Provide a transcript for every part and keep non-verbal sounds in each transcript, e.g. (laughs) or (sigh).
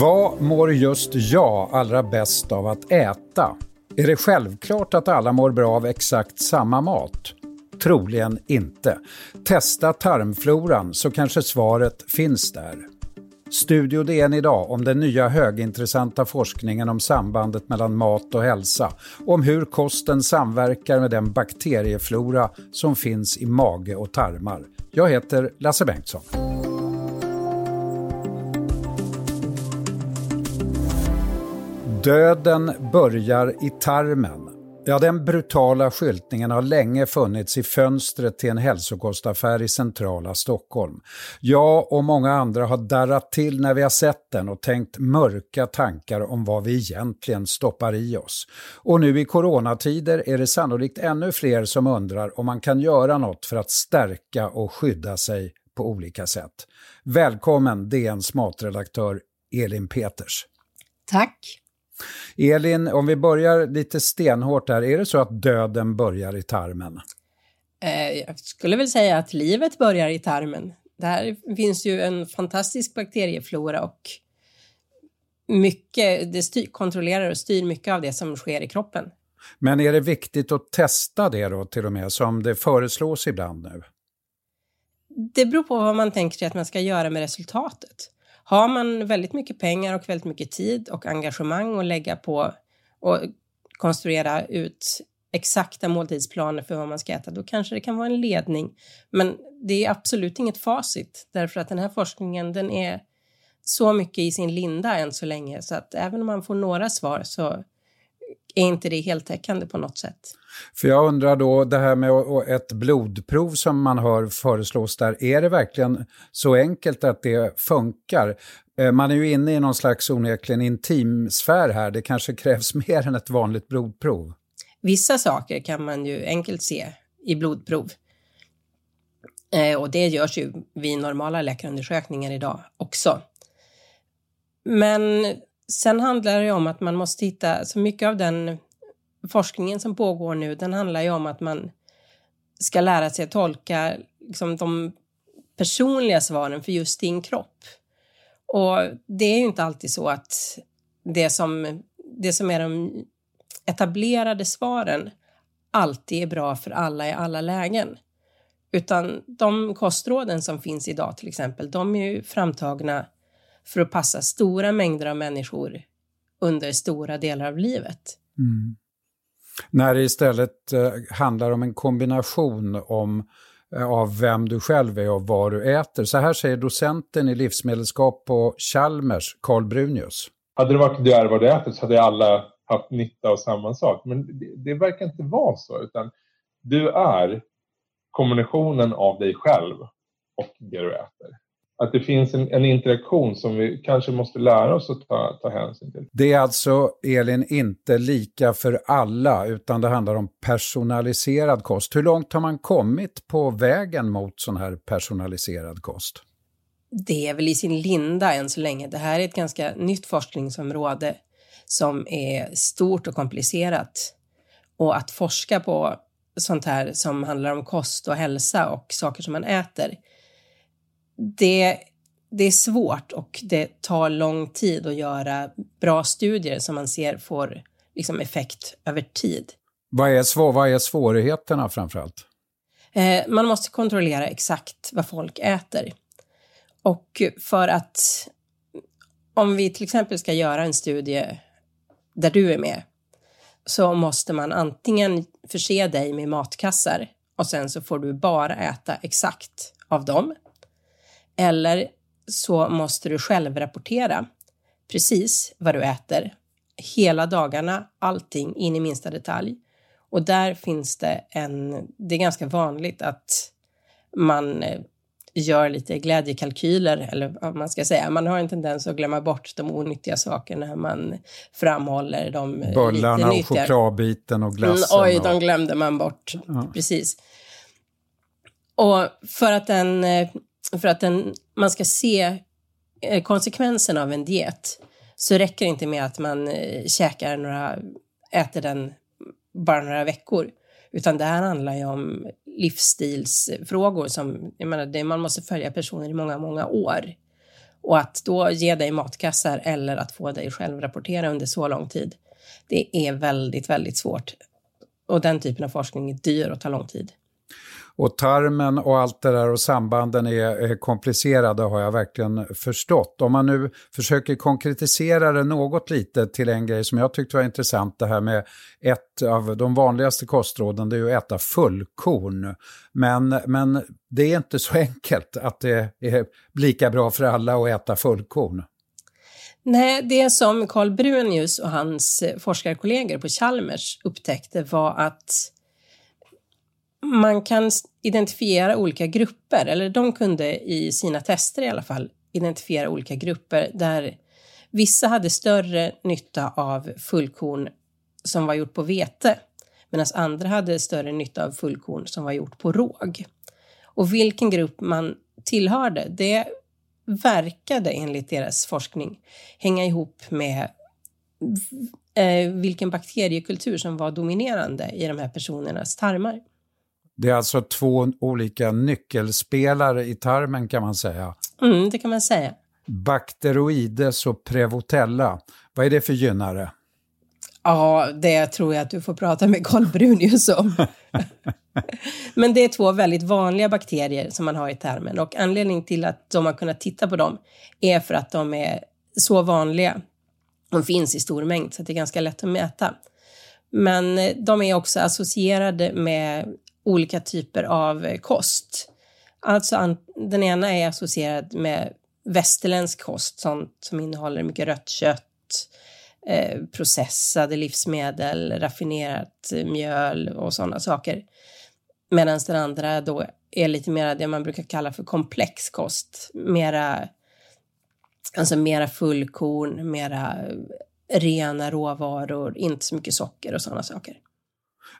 Vad mår just jag allra bäst av att äta? Är det självklart att alla mår bra av exakt samma mat? Troligen inte. Testa tarmfloran så kanske svaret finns där. Studio DN idag om den nya högintressanta forskningen om sambandet mellan mat och hälsa och om hur kosten samverkar med den bakterieflora som finns i mage och tarmar. Jag heter Lasse Bengtsson. Döden börjar i tarmen. Ja, den brutala skyltningen har länge funnits i fönstret till en hälsokostaffär i centrala Stockholm. Jag och många andra har darrat till när vi har sett den och tänkt mörka tankar om vad vi egentligen stoppar i oss. Och nu i coronatider är det sannolikt ännu fler som undrar om man kan göra något för att stärka och skydda sig på olika sätt. Välkommen DNs matredaktör Elin Peters. Tack. Elin, om vi börjar lite stenhårt här, är det så att döden börjar i tarmen? Eh, jag skulle väl säga att livet börjar i tarmen. Där finns ju en fantastisk bakterieflora och mycket, det styr, kontrollerar och styr mycket av det som sker i kroppen. Men är det viktigt att testa det då till och med, som det föreslås ibland nu? Det beror på vad man tänker sig att man ska göra med resultatet. Har man väldigt mycket pengar och väldigt mycket tid och engagemang att lägga på och konstruera ut exakta måltidsplaner för vad man ska äta, då kanske det kan vara en ledning. Men det är absolut inget facit, därför att den här forskningen, den är så mycket i sin linda än så länge, så att även om man får några svar så är inte det heltäckande på något sätt. För jag undrar då, det här med ett blodprov som man hör föreslås där, är det verkligen så enkelt att det funkar? Eh, man är ju inne i någon slags onekligen intim sfär här, det kanske krävs (laughs) mer än ett vanligt blodprov. Vissa saker kan man ju enkelt se i blodprov. Eh, och det görs ju vid normala läkarundersökningar idag också. Men sen handlar det om att man måste hitta, så mycket av den forskningen som pågår nu, den handlar ju om att man ska lära sig att tolka liksom, de personliga svaren för just din kropp. Och det är ju inte alltid så att det som, det som är de etablerade svaren alltid är bra för alla i alla lägen. Utan de kostråden som finns idag till exempel, de är ju framtagna för att passa stora mängder av människor under stora delar av livet. Mm. När det istället eh, handlar om en kombination om, eh, av vem du själv är och vad du äter. Så här säger docenten i livsmedelskap på Chalmers, Carl Brunius. Hade det varit du är vad du äter så hade alla haft nytta av samma sak. Men det, det verkar inte vara så, utan du är kombinationen av dig själv och det du äter att det finns en, en, interaktion som vi kanske måste lära oss att ta, ta hänsyn till. Det är alltså, Elin, inte lika för alla, utan det handlar om personaliserad kost. Hur långt har man kommit på vägen mot sån här personaliserad kost? Det är väl i sin linda än så länge. Det här är ett ganska nytt forskningsområde som är stort och komplicerat. Och att forska på sånt här som handlar om kost och hälsa och saker som man äter, det, det är svårt och det tar lång tid att göra bra studier som man ser får liksom effekt över tid. Vad är, svår, vad är svårigheterna framförallt? Eh, man måste kontrollera exakt vad folk äter. Och för att om vi till exempel ska göra en studie där du är med så måste man antingen förse dig med matkassar och sen så får du bara äta exakt av dem. Eller så måste du själv rapportera precis vad du äter, hela dagarna, allting in i minsta detalj. Och där finns det en, det är ganska vanligt att man eh, gör lite glädjekalkyler, eller vad man ska säga. Man har en tendens att glömma bort de onyttiga sakerna när man framhåller de eh, Bullarna och chokladbiten och glassen. Mm, oj, de glömde man bort. Ja. Precis. Och för att en för att den, man ska se eh, konsekvenserna av en diet så räcker det inte med att man eh, käkar några, äter den bara några veckor. Utan det här handlar ju om livsstilsfrågor som, jag menar, det, man måste följa personer i många, många år. Och att då ge dig matkassar eller att få dig själv rapportera under så lång tid, det är väldigt, väldigt svårt. Och den typen av forskning är dyr och tar lång tid. Och tarmen och allt det där och sambanden är, är komplicerade har jag verkligen förstått. Om man nu försöker konkretisera det något lite till en grej som jag tyckte var intressant, det här med ett av de vanligaste kostråden, det är ju att äta fullkorn. Men, men det är inte så (laughs) enkelt att det är lika bra för alla att äta fullkorn. Nej, det som Carl Brunius och hans forskarkollegor på Chalmers upptäckte var att man kan identifiera olika grupper, eller de kunde i sina tester i alla fall identifiera olika grupper där vissa hade större nytta av fullkorn som var gjort på vete medan andra hade större nytta av fullkorn som var gjort på råg. Och vilken grupp man tillhörde, det verkade enligt deras forskning hänga ihop med eh, vilken bakteriekultur som var dominerande i de här personernas tarmar. Det är alltså två olika nyckelspelare i tarmen kan man säga. Mm, det kan man säga. Bacteroides och Prevotella. Vad är det för gynnare? Ja, det tror jag att du får prata med Carl Brunius om. (laughs) Men det är två väldigt vanliga bakterier som man har i tarmen och anledningen till att de har kunnat titta på dem är för att de är så vanliga. De finns i stor mängd så det är ganska lätt att mäta. Men de är också associerade med olika typer av eh, kost. Alltså den ena är associerad med västerländsk kost, sånt som innehåller mycket rött kött, eh, processade livsmedel, raffinerat eh, mjöl och sådana saker. Medan den andra då är lite mer det man brukar kalla för komplex kost. Mera, alltså mera fullkorn, mera eh, rena råvaror, inte så mycket socker och sådana saker.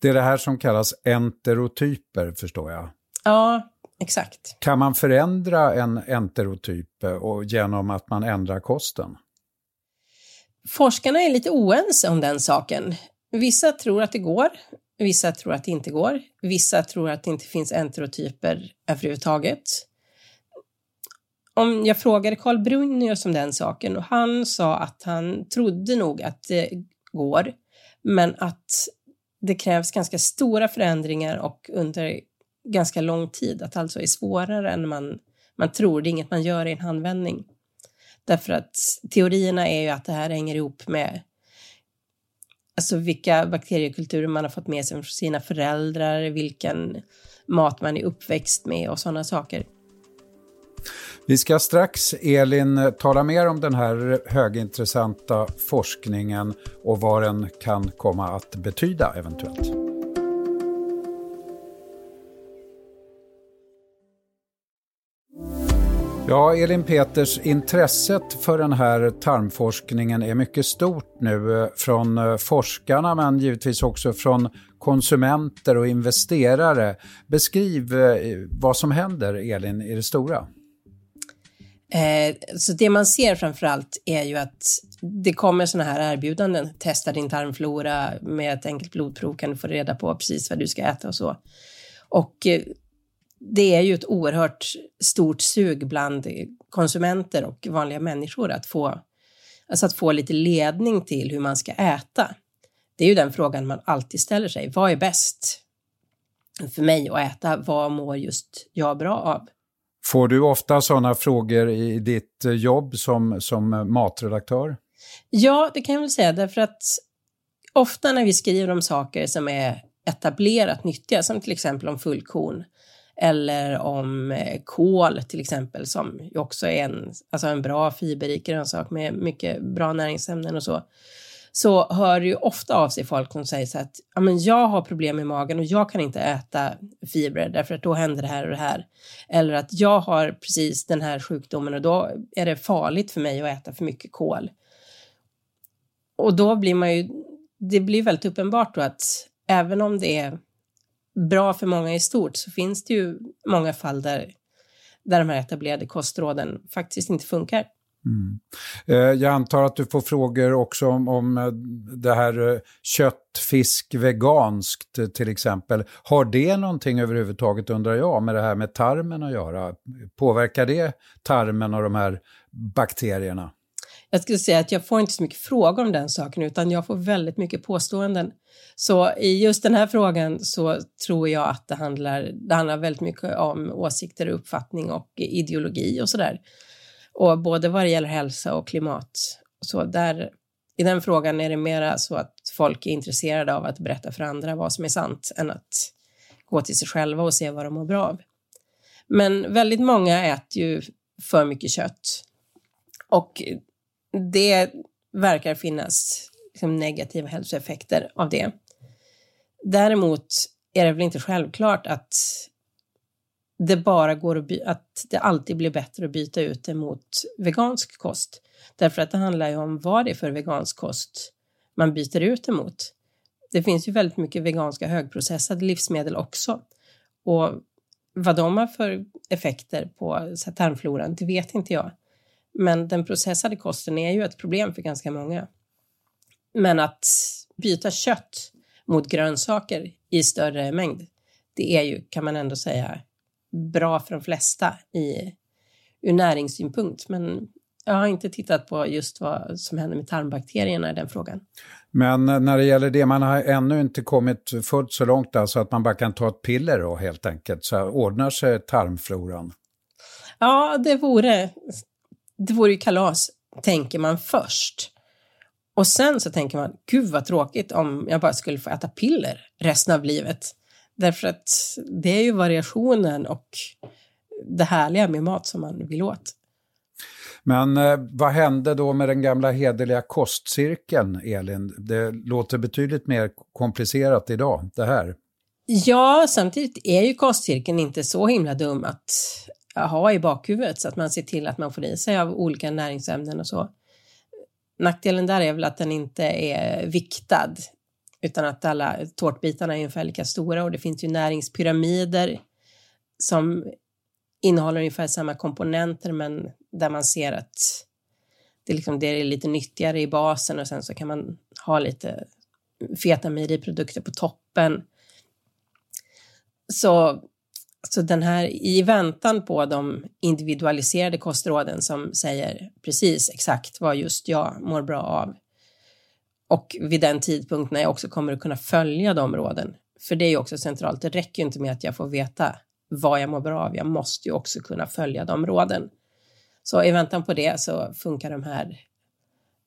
Det är det här som kallas enterotyper, förstår jag. Ja, exakt. Kan man förändra en enterotyp och genom att man ändrar kosten? Forskarna är lite oense om den saken. Vissa tror att det går, vissa tror att det inte går. Vissa tror att det inte finns enterotyper överhuvudtaget. Om jag frågade Carl Brunius om den saken och han sa att han trodde nog att det går, men att det krävs ganska stora förändringar och under ganska lång tid, att alltså är svårare än man, man tror. Det är inget man gör i en handvändning. Därför att teorierna är ju att det här hänger ihop med alltså vilka bakteriekulturer man har fått med sig från sina föräldrar, vilken mat man är uppväxt med och sådana saker. Vi ska strax, Elin, tala mer om den här högintressanta forskningen och vad den kan komma att betyda eventuellt. Ja, Elin Peters, intresset för den här tarmforskningen är mycket stort nu eh, från eh, forskarna men givetvis också från konsumenter och investerare. Beskriv eh, vad som händer, Elin, i det stora. Eh, så det man ser framför allt är ju att det kommer sådana här erbjudanden. Testa din tarmflora med ett enkelt blodprov kan du få reda på precis vad du ska äta och så. Och eh, det är ju ett oerhört stort sug bland konsumenter och vanliga människor att få, alltså att få lite ledning till hur man ska äta. Det är ju den frågan man alltid ställer sig. Vad är bäst för mig att äta? Vad mår just jag bra av? Får du ofta sådana frågor i ditt eh, jobb som, som eh, matredaktör? Ja, det kan jag väl säga, därför att ofta när vi skriver om saker som är etablerat nyttiga, som till exempel om fullkorn, eller om eh, kål till exempel, som ju också är en, alltså en bra fiberrik grönsak med mycket bra näringsämnen och så, så hör ju ofta av sig folk som säger så att ja, men jag har problem med magen och jag kan inte äta fibrer därför att då händer det här och det här. Eller att jag har precis den här sjukdomen och då är det farligt för mig att äta för mycket kol. Och då blir man ju, det blir väldigt uppenbart då att även om det är bra för många i stort så finns det ju många fall där, där de här etablerade kostråden faktiskt inte funkar. Mm. Eh, jag antar att du får frågor också om, om eh, det här eh, kött, fisk, veganskt till exempel. Har det någonting överhuvudtaget, undrar jag, med det här med tarmen att göra? Påverkar det tarmen och de här bakterierna? Jag skulle säga att jag får inte så mycket frågor om den saken, utan jag får väldigt mycket påståenden. Så i just den här frågan så tror jag att det handlar, det handlar väldigt mycket om åsikter, uppfattning och ideologi och sådär. Och både vad det gäller hälsa och klimat. Så där, I den frågan är det mera så att folk är intresserade av att berätta för andra vad som är sant än att gå till sig själva och se vad de mår bra av. Men väldigt många äter ju för mycket kött. Och det verkar finnas liksom negativa hälsoeffekter av det. Däremot är det väl inte självklart att det bara går att, att det alltid blir bättre att byta ut det mot vegansk kost. Därför att det handlar ju om vad det är för vegansk kost man byter ut det mot. Det finns ju väldigt mycket veganska högprocessade livsmedel också. Och vad de har för effekter på tarmfloran, det vet inte jag. Men den processade kosten är ju ett problem för ganska många. Men att byta kött mot grönsaker i större mängd, det är ju, kan man ändå säga, bra för de flesta i, ur näringssynpunkt. Men jag har inte tittat på just vad som händer med tarmbakterierna i den frågan. Men när det gäller det, man har ännu inte kommit fullt så långt alltså att man bara kan ta ett piller då helt enkelt, så ordnar sig tarmfloran? Ja, det vore, det vore ju kalas, tänker man först. Och sen så tänker man, gud vad tråkigt om jag bara skulle få äta piller resten av livet. Därför att det är ju variationen och det härliga med mat som man vill åt. Men eh, vad hände då med den gamla hederliga kostcirkeln, Elin? Det låter betydligt mer komplicerat idag, det här. Ja, samtidigt är ju kostcirkeln inte så himla dum att ha i bakhuvudet så att man ser till att man får i sig av olika näringsämnen och så. Nackdelen där är väl att den inte är viktad utan att alla tårtbitarna är ungefär lika stora och det finns ju näringspyramider som innehåller ungefär samma komponenter men där man ser att det, liksom, det är lite nyttigare i basen och sen så kan man ha lite feta mejeriprodukter på toppen. Så, så den här, i väntan på de individualiserade kostråden som säger precis exakt vad just jag mår bra av och vid den tidpunkt när jag också kommer att kunna följa de råden. För det är ju också centralt. Det räcker inte med att jag får veta vad jag mår bra av. Jag måste ju också kunna följa de råden. Så i väntan på det så funkar de här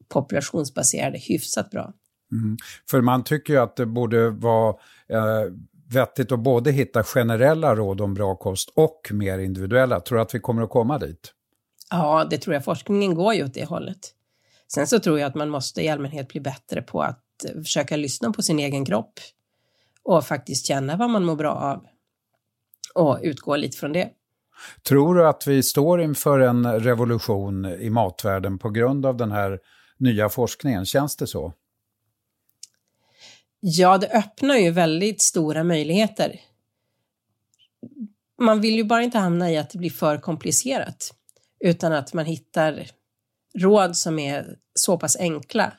populationsbaserade hyfsat bra. Mm. För man tycker ju att det borde vara eh, vettigt att både hitta generella råd om bra kost och mer individuella. Tror du att vi kommer att komma dit? Ja, det tror jag. Forskningen går ju åt det hållet. Sen så tror jag att man måste i allmänhet bli bättre på att försöka lyssna på sin egen kropp och faktiskt känna vad man mår bra av och utgå lite från det. Tror du att vi står inför en revolution i matvärlden på grund av den här nya forskningen? Känns det så? Ja, det öppnar ju väldigt stora möjligheter. Man vill ju bara inte hamna i att det blir för komplicerat, utan att man hittar råd som är så pass enkla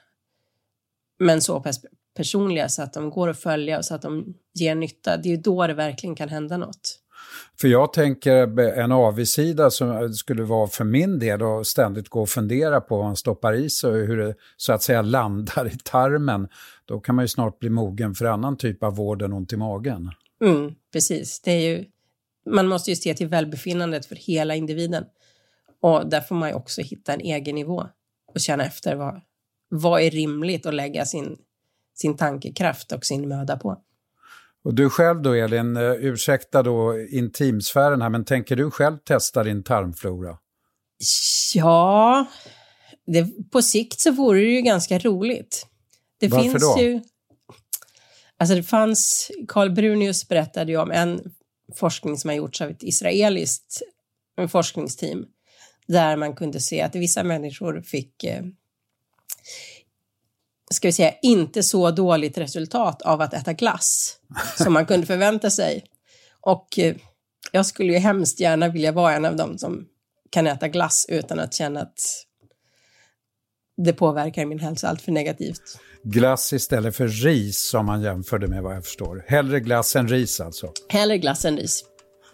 men så pass personliga så att de går att följa och så att de ger nytta. Det är ju då det verkligen kan hända något. För jag tänker en avigsida som skulle vara för min del att ständigt gå och fundera på vad man stoppar i sig och hur det så att säga landar i tarmen. Då kan man ju snart bli mogen för annan typ av vård än ont i magen. Mm, precis, det är ju, man måste ju se till välbefinnandet för hela individen. Och där får man ju också hitta en egen nivå och känna efter vad, vad är rimligt att lägga sin, sin tankekraft och sin möda på. Och du själv då Elin, eh, ursäkta då intimsfären här, men tänker du själv testa din tarmflora? Ja, det, på sikt så vore det ju ganska roligt. Det Varför finns då? ju... Alltså det fanns, Carl Brunius berättade ju om en forskning som har gjorts av ett israeliskt forskningsteam där man kunde se att vissa människor fick eh, ska vi säga, inte så dåligt resultat av att äta glass som man kunde förvänta sig. Och eh, jag skulle ju hemskt gärna vilja vara en av dem som kan äta glass utan att känna att det påverkar min hälsa allt för negativt. Glass istället för ris som man jämförde med vad jag förstår. Hellre glass än ris alltså. Hellre glass än ris.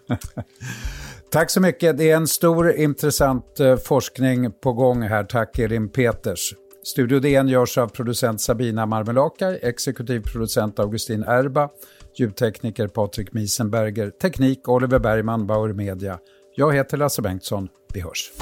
(laughs) Tack så mycket. Det är en stor intressant eh, forskning på gång här. Tack Elin Peters. Studio DN görs av producent Sabina Marmelakai, exekutiv producent Augustin Erba, ljudtekniker Patrik Miesenberger, teknik Oliver Bergman, Bauer Media. Jag heter Lasse Bengtsson. Vi hörs.